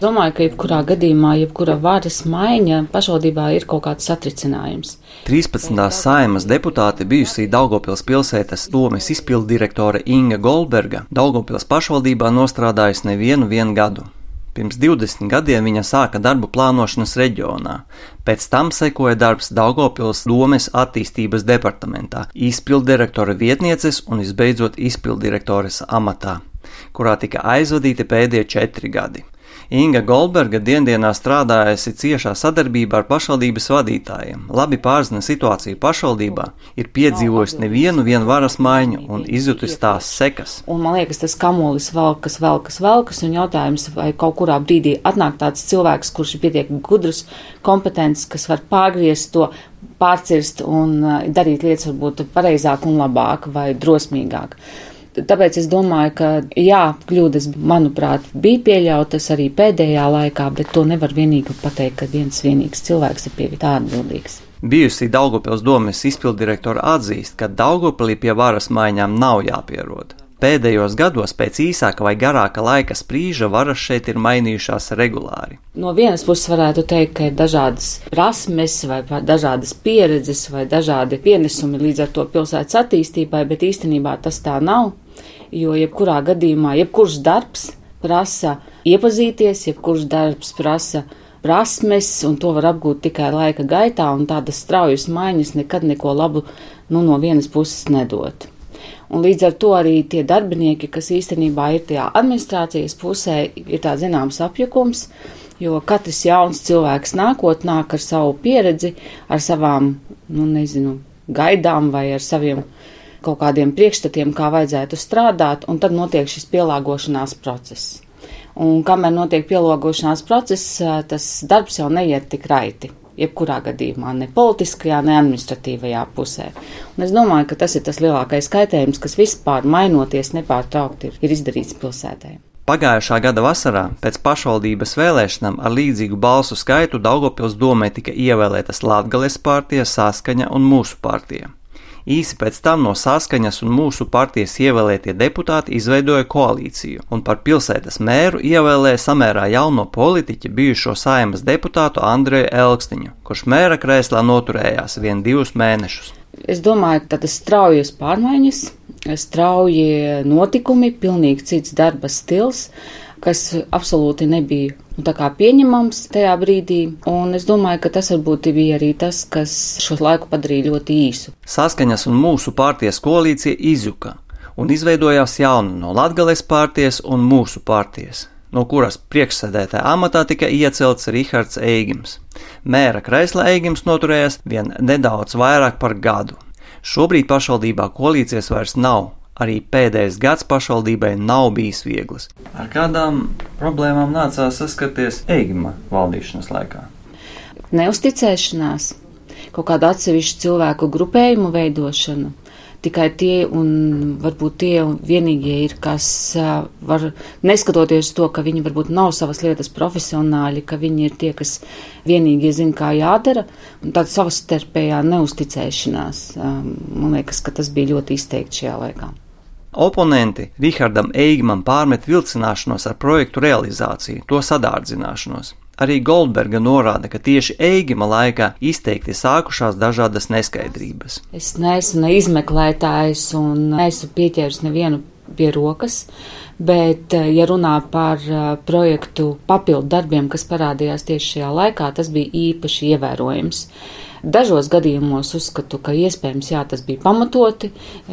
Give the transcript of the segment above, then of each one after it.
Domāju, ka jebkurā gadījumā, jebkura varas maiņa pašvaldībā ir kaut kāds satricinājums. 13. saimas deputāte bijusī Daugopils pilsētas domes izpildu direktore Inga Goldberga Daugopils pašvaldībā nostrādājusi nevienu gadu. Pirms 20 gadiem viņa sāka darbu plānošanas reģionā, pēc tam sekoja darbs Daugopils domes attīstības departamentā, izpildirektora vietnieces un visbeidzot izpildirektoras amatā, kurā tika aizvadīti pēdējie četri gadi. Inga Goldberga diendienā strādājusi ciešā sadarbībā ar pašvaldības vadītājiem, labi pārzina situāciju pašvaldībā, ir piedzīvojusi nevienu vienu varas maiņu un izjutusi tās sekas. Un man liekas, tas kamulis velkas, velkas, velkas, un jautājums, vai kaut kurā brīdī atnāk tāds cilvēks, kurš ir pietiekami gudrs, kompetents, kas var pārgriezt to pārcirst un uh, darīt lietas varbūt pareizāk un labāk vai drosmīgāk. Tāpēc es domāju, ka jā, kļūdas, manuprāt, bija pieļautas arī pēdējā laikā, bet to nevar vienīgi pateikt, ka viens vienīgs cilvēks ir pie tā atbildīgs. Bijusī Daugopils domes izpildirektora atzīst, ka Daugopilī pie varas maiņām nav jāpierod. Pēdējos gados pēc īsāka vai garāka laika sprīža varas šeit ir mainījušās regulāri. No vienas puses varētu teikt, ka ir dažādas prasmes vai dažādas pieredzes vai dažādi pienesumi līdz ar to pilsētas attīstībai, bet īstenībā tas tā nav, jo jebkurā gadījumā, jebkurš darbs prasa iepazīties, jebkurš darbs prasa prasmes, un to var apgūt tikai laika gaitā, un tādas straujas maiņas nekad neko labu nu, no vienas puses nedod. Un līdz ar to arī tie darbinieki, kas īstenībā ir tajā administrācijas pusē, ir tā zināms apjukums, jo katrs jauns cilvēks nākot nāk ar savu pieredzi, ar savām, nu nezinu, gaidām vai ar saviem kaut kādiem priekšstatiem, kā vajadzētu strādāt, un tad notiek šis pielāgošanās process. Un kamēr notiek pielāgošanās process, tas darbs jau neiet tik raiti jebkurā gadījumā, ne politiskajā, ne administratīvajā pusē. Un es domāju, ka tas ir tas lielākais kaitējums, kas vispār mainoties nepārtraukti ir, ir izdarīts pilsētē. Pagājušā gada vasarā pēc pašvaldības vēlēšanām ar līdzīgu balsu skaitu Daugopils domē tika ievēlētas Latgales partija, Saskaņa un mūsu partija. Īsi pēc tam no saskaņas un mūsu partijas ievēlētie deputāti izveidoja koalīciju un par pilsētas mēru ievēlēja samērā jauno politiķi bijušo saimas deputātu Andreju Elkstiņu, kurš mēra krēslā noturējās vien divus mēnešus. Es domāju, ka tas straujas pārmaiņas, strauji notikumi, pilnīgi cits darba stils kas absolūti nebija nu, pieņemams tajā brīdī. Un es domāju, ka tas varbūt bija arī tas, kas šo laiku padarīja ļoti īsu. Saskaņas un mūsu pārties koalīcija izjuka un izveidojās jauna no Latgales pārties un mūsu pārties no kuras priekšsēdētāja amatā tika iecelts Rihards Eigims. Mēra Kreisla Eigims noturējās vien nedaudz vairāk par gadu. Šobrīd pašvaldībā koalīcijas vairs nav, arī pēdējais gads pašvaldībai nav bijis viegls. Ar kādām problēmām nācās saskarties Eigima valdīšanas laikā? Neusticēšanās, kaut kāda atsevišķa cilvēku grupējumu veidošana. Tikai tie un varbūt tie vienīgie ir, kas var, neskatoties to, ka viņi varbūt nav savas lietas profesionāļi, ka viņi ir tie, kas vienīgie zina, kā jādara, un tāda savastarpējā neusticēšanās. Man liekas, ka tas bija ļoti izteikti šajā laikā. Oponenti Rihardam Eigman pārmet vilcināšanos ar projektu realizāciju, to sadārdzināšanos. Arī Goldberga norāda, ka tieši Eigima laikā izteikti sākušās dažādas neskaidrības. Es neesmu ne izmeklētājs un neesmu pieķēris nevienu pie rokas, bet, eh, ja runā par eh, projektu papildu darbiem, kas parādījās tieši šajā laikā, tas bija īpaši ievērojams. Dažos gadījumos uzskatu, ka iespējams jā, tas bija pamatoti,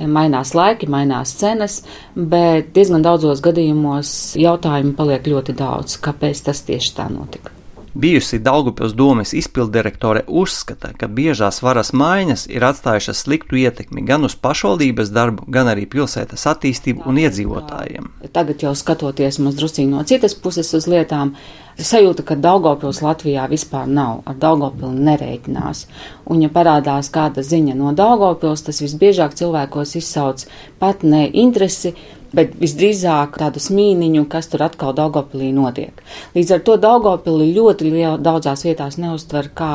mainās laiki, mainās cenas, bet diezgan daudzos gadījumos jautājumu paliek ļoti daudz, kāpēc tas tieši tā notika. Bijusi Daugupils domes izpildirektore uzskata, ka biežās varas maiņas ir atstājušas sliktu ietekmi gan uz pašvaldības darbu, gan arī pilsētas attīstību un iedzīvotājiem. Tagad jau skatoties mazliet no citas puses uz lietām, sajūta, ka Daugopils Latvijā vispār nav, ar Daugopilu nerēķinās. Un, ja parādās kāda ziņa no Daugopils, tas visbiežāk cilvēkos izsauc pat ne interesi, bet visdrīzāk tādu smīniņu, kas tur atkal Daugopilī notiek. Līdz ar to Daugopili ļoti liela daudzās vietās neuztver kā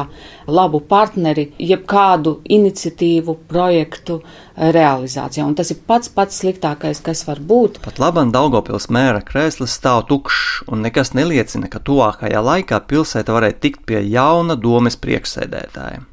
labu partneri, jeb kādu iniciatīvu, projektu realizācijā. Un tas ir pats pats sliktākais, kas var būt. Pat labam Daugopils mēra krēsls stāv tukšs, un nekas neliecina, ka tuvākajā laikā pilsēta varētu tikt pie jauna domes priekšsēdētāja.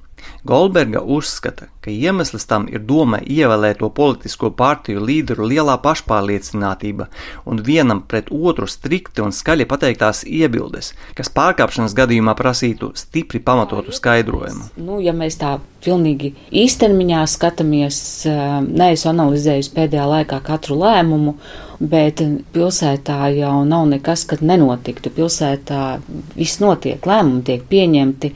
Goldberga uzskata, ka iemesls tam ir doma ievēlēto politisko partiju līderu lielā pašpārliecinātība un vienam pret otru strikti un skaļi pateiktās iebildes, kas pārkāpšanas gadījumā prasītu stipri pamatotu skaidrojumu. Nu, ja mēs tā pilnīgi īstermiņā skatāmies, eh, neesmu analizējusi pēdējā laikā katru lēmumu, bet pilsētā jau nav nekas, kad nenotiktu. Pilsētā viss notiek, lēmumi tiek pieņemti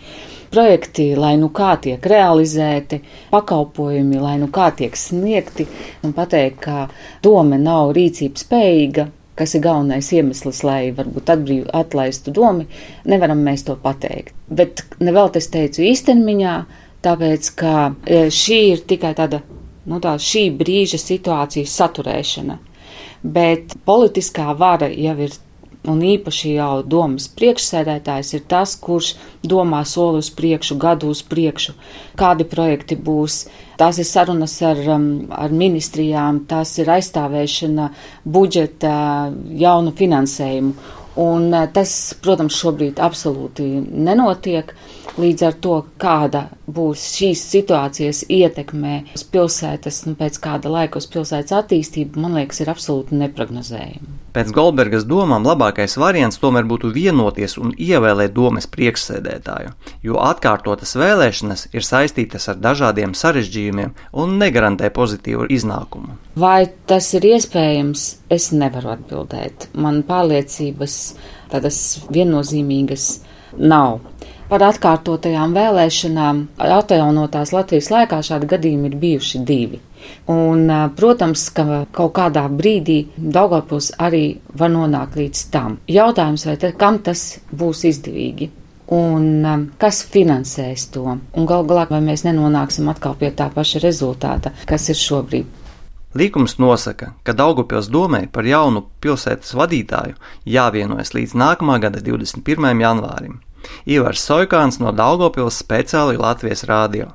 projekti, lai nu kā tiek realizēti, pakalpojumi, lai nu kā tiek sniegti, un pateikt, ka doma nav rīcības spējīga, kas ir galvenais iemesls, lai varbūt atbrīv, atlaistu domu, nevaram mēs to pateikt. Bet nevēl es teicu īstermiņā, tāpēc, ka e, šī ir tikai tāda, nu tā, šī brīža situācijas saturēšana. Bet politiskā vara jau ir un īpaši jau domas priekšsēdētājs ir tas, kurš domā soli uz priekšu, gadu uz priekšu, kādi projekti būs. Tās ir sarunas ar, um, ar ministrijām, tās ir aizstāvēšana budžeta jaunu finansējumu. Un uh, tas, protams, šobrīd absolūti nenotiek. Līdz ar to, kāda būs šīs situācijas ietekmē uz pilsētas, nu, pēc kāda laika uz pilsētas attīstību, man liekas, ir absolūti neprognozējama. Pēc Goldbergas domām labākais variants tomēr būtu vienoties un ievēlēt domes priekšsēdētāju, jo atkārtotas vēlēšanas ir saistītas ar dažādiem sarežģījumiem un negarantē pozitīvu iznākumu. Vai tas ir iespējams, es nevaru atbildēt. Man pārliecības tādas viennozīmīgas nav. Par atkārtotajām vēlēšanām atjaunotās Latvijas laikā šādi gadījumi ir bijuši divi. Un, protams, ka kaut kādā brīdī Daugavpils arī var nonākt līdz tam. Jautājums, vai te, kam tas būs izdevīgi? Un kas finansēs to? Un gal galā, vai mēs nenonāksim atkal pie tā paša rezultāta, kas ir šobrīd? Līkums nosaka, ka Daugopils domē par jaunu pilsētas vadītāju jāvienojas līdz nākamā gada 21. janvārim. Ivars Soikāns no Daugopils speciāli Latvijas rādio.